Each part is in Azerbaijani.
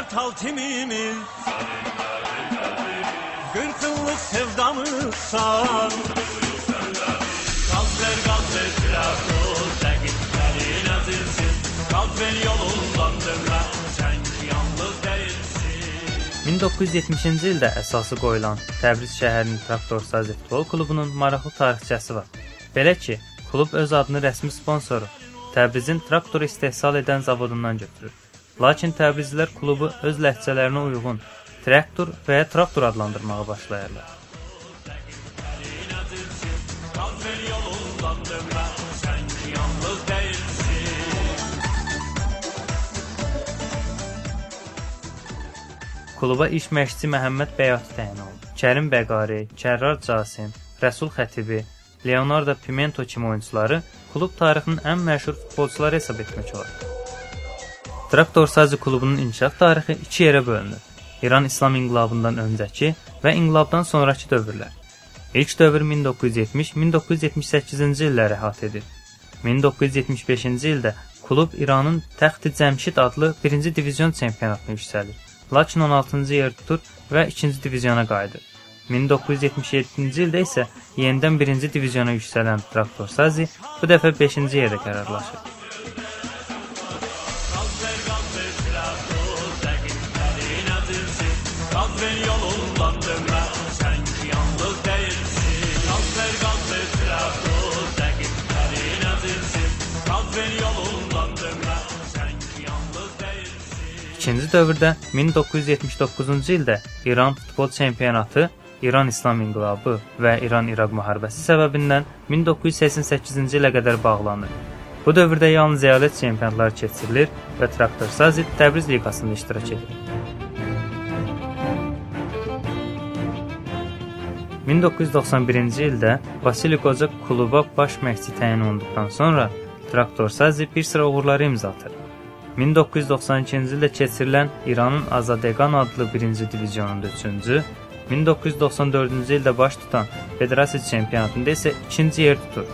kartal timimiz Gaz ver gaz ver traktor Tekitlerin azilsin Gaz ver yolundan dönme Sen yalnız değilsin 1970-ci ildə əsası qoyulan Təbriz şəhərinin Traktorsazi futbol klubunun maraqlı tarixçəsi var. Belə ki, klub öz adını rəsmi sponsoru Təbrizin traktor istehsal edən zavodundan götürür. Lakin Təbrizlilər klubu öz ləhcələrinə uyğun traktor və ya traktor adlandırmağa başlayırlar. Kluba iş məşqçi Məhəmməd Bəyati təyin olundu. Kərim Bəqari, Kərrar Casim, Rəsul Xətibi, Leonardo Pimento kimi oyunçuları klub tarixinin ən məşhur futbolçuları hesab etmək olar. Traktor Sazi klubunun inkişaf tarixi iki yerə bölünür. İran İslam inqilabından öncəki və inqilabdan sonrakı dövrlər. İlk dövr 1970-1978-ci illəri əhatə edir. 1975-ci ildə klub İranın Təxti Cəmşid adlı 1-ci divizion çempionatına yüksəlir. Lakin 16-cı yer tutur və 2-ci diviziona qayıdır. 1977-ci ildə isə yenidən 1-ci diviziona yüksələn Traktor Sazi bu dəfə 5-ci yerdə qərarlaşır. Ver yolundan dönme Sen ki yalnız değilsin Gaz ver gaz ver traktor Tekitlerin azilsin Gaz ver yolundan değilsin İkinci dövrdə 1979-cu ildə İran futbol çempionatı İran İslam İnqilabı və İran-İraq müharibəsi səbəbindən 1988-ci ilə qədər bağlanır. Bu dövrdə yalnız əyalət çempionatları keçirilir və Traktor Sazi Təbriz liqasında iştirak edir. 1991-ci ildə Vasili Qoca kluba baş məşqçi təyin olunduqdan sonra Traktor Sazi bir sıra uğurları imza atır. 1992-ci ildə keçirilən İranın Azadegan adlı 1-ci divizionunda 3-cü, 1994-cü ildə baş tutan Federasiya çempionatında isə 2-ci yer tutur.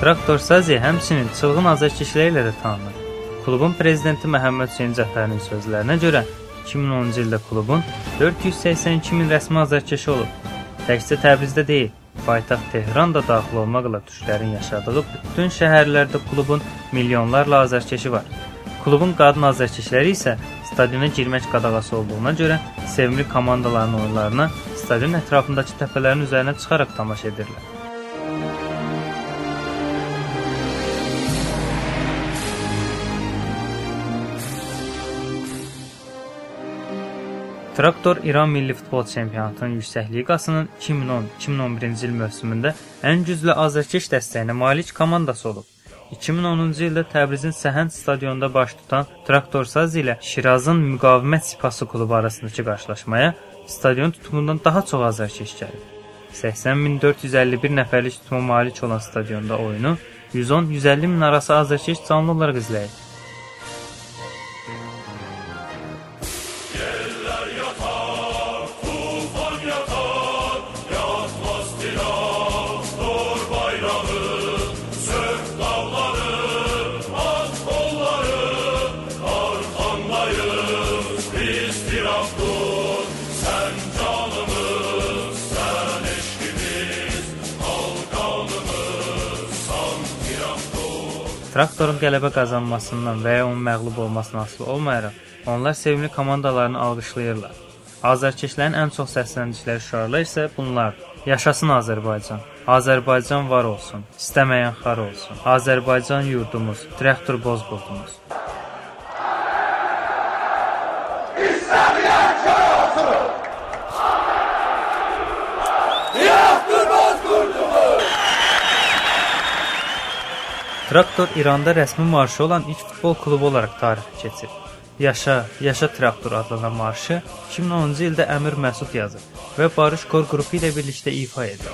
Traktor Sazi həmçinin çılğın azarkeşləri ilə də tanınır. Klubun prezidenti Məhəmməd Hüseyn Cəfərinin sözlərinə görə 2010-cu ildə klubun 482 min rəsmi azarkeşi olub. Təkcə Təbrizdə deyil, paytaxt Tehran da daxil olmaqla türklərin yaşadığı bütün şəhərlərdə klubun milyonlarla azarkeşi var. Klubun qadın azarkeşləri isə stadiona girmək qadağası olduğuna görə sevimli komandaların oyunlarına stadion ətrafındakı təpələrin üzərinə çıxaraq tamaşa edirlər. Traktor İran Milli Futbol Çempionatının yüksək liqasının 2010-2011-ci il mövsümündə ən güclü azarkeş dəstəyinə malik komandası olub. 2010-cu ildə Təbrizin Səhənd stadionunda baş tutan Traktorsaz ilə Şirazın Müqavimət Sipası klubu arasındakı qarşılaşmaya stadion tutumundan daha çox azarkeş gəlib. 80451 nəfərlik tutuma malik olan stadionda oyunu 110-150 min arası azarkeş canlı olaraq izləyir. Traktorun qələbə qazanmasından və ya onun məğlub olmasından asılı olmayaraq, onlar sevimli komandalarını alqışlayırlar. Azərkeşlərin ən çox səsləndikləri şüarlar isə bunlardır. Yaşasın Azərbaycan. Azərbaycan var olsun. İstəməyən xar olsun. Azərbaycan yurdumuz. Traktor bozburdumuz. Traktor İranda rəsmi marşı olan ilk futbol klubu olaraq tarixə keçir. Yaşa, Yaşa Traktor adlanan marşı 2010-cu ildə Əmir Məsud yazır və Barış Kor qrupu ilə birlikdə ifa edir.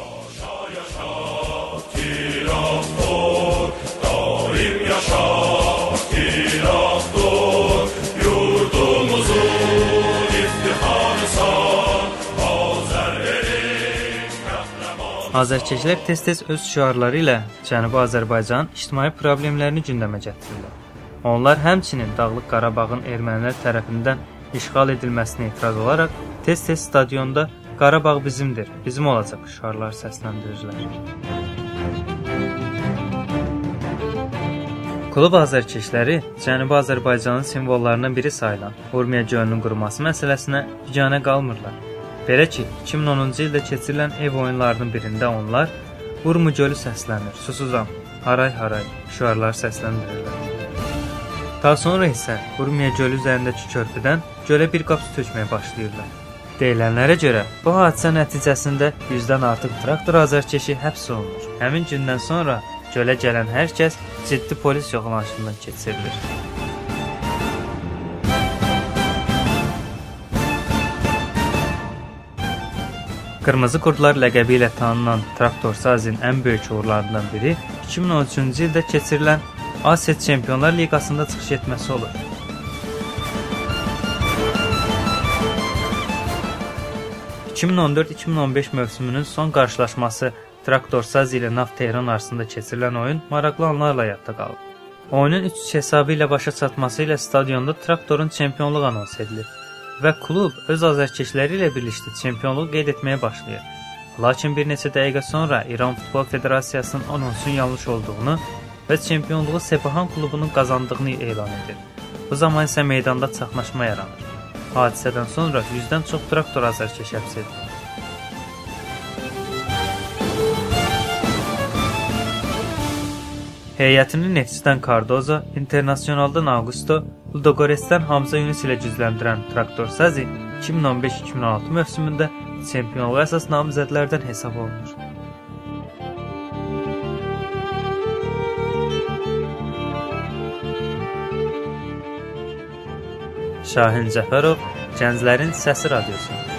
Azərkeşlər tez-tez öz şüarları ilə Cənubi Azərbaycanın ictimai problemlərini gündəmə gətirirlər. Onlar həmçinin Dağlıq Qarabağın ermənilər tərəfindən işğal edilməsinə etiraz olaraq tez-tez stadionda Qarabağ bizimdir, bizim olacaq şüarlar səsləndirirlər. Klub azərkeşləri Cənubi Azərbaycanın simvollarından biri sayılan Urmiya gölünün quruması məsələsinə biganə qalmırlar. Belə ki, 2010-cu ildə keçirilən ev oyunlarının birində onlar Urmu gölü səslənir, susuzam, haray haray şüarlar səsləndirirlər. Daha sonra isə Urmiya gölü üzərindəki körpüdən gölə bir qapı tökməyə başlayırlar. Deyilənlərə görə bu hadisə nəticəsində 100-dən artıq traktor azərkeşi həbs olunur. Həmin gündən sonra gölə gələn hər kəs ciddi polis yoxlanışından keçirilir. Qırmızı Qurdlar ləqəbi ilə tanınan Traktorsazin ən böyük uğurlarından biri 2013-cü ildə keçirilən Asiya Çempionlar Liqasında çıxış etməsi olur. ...2014-2015 mövsümünün son qarşılaşması Traktorsaz ilə Neft Tehran arasında keçirilən oyun maraqlı anlarla yadda qalıb. Oyunun 3-3 hesabı ilə başa çatması ilə stadionda Traktorun çempionluq anons edilir və klub öz azərkeşləri ilə birlikdə çempionluğu qeyd etməyə başlayır. Lakin bir neçə dəqiqə sonra İran Futbol Federasiyasının anonsun yanlış olduğunu və çempionluğu Sepahan klubunun qazandığını elan edir. Bu zaman isə meydanda çaxnaşma yaranır. Hadisədən sonra 100-dən çox traktor azərkeş həbs edilir. Heyətini Neftçidən Cardozo, Internasionaldan Augusto, Ludogoretsdən Hamza Yunus ilə gücləndirən Traktor Sazi 2015-2016 mövsümündə çempionluğa əsas namizədlərdən hesab olunur. Şahin Cəfərov Gənclərin Səsi radiosu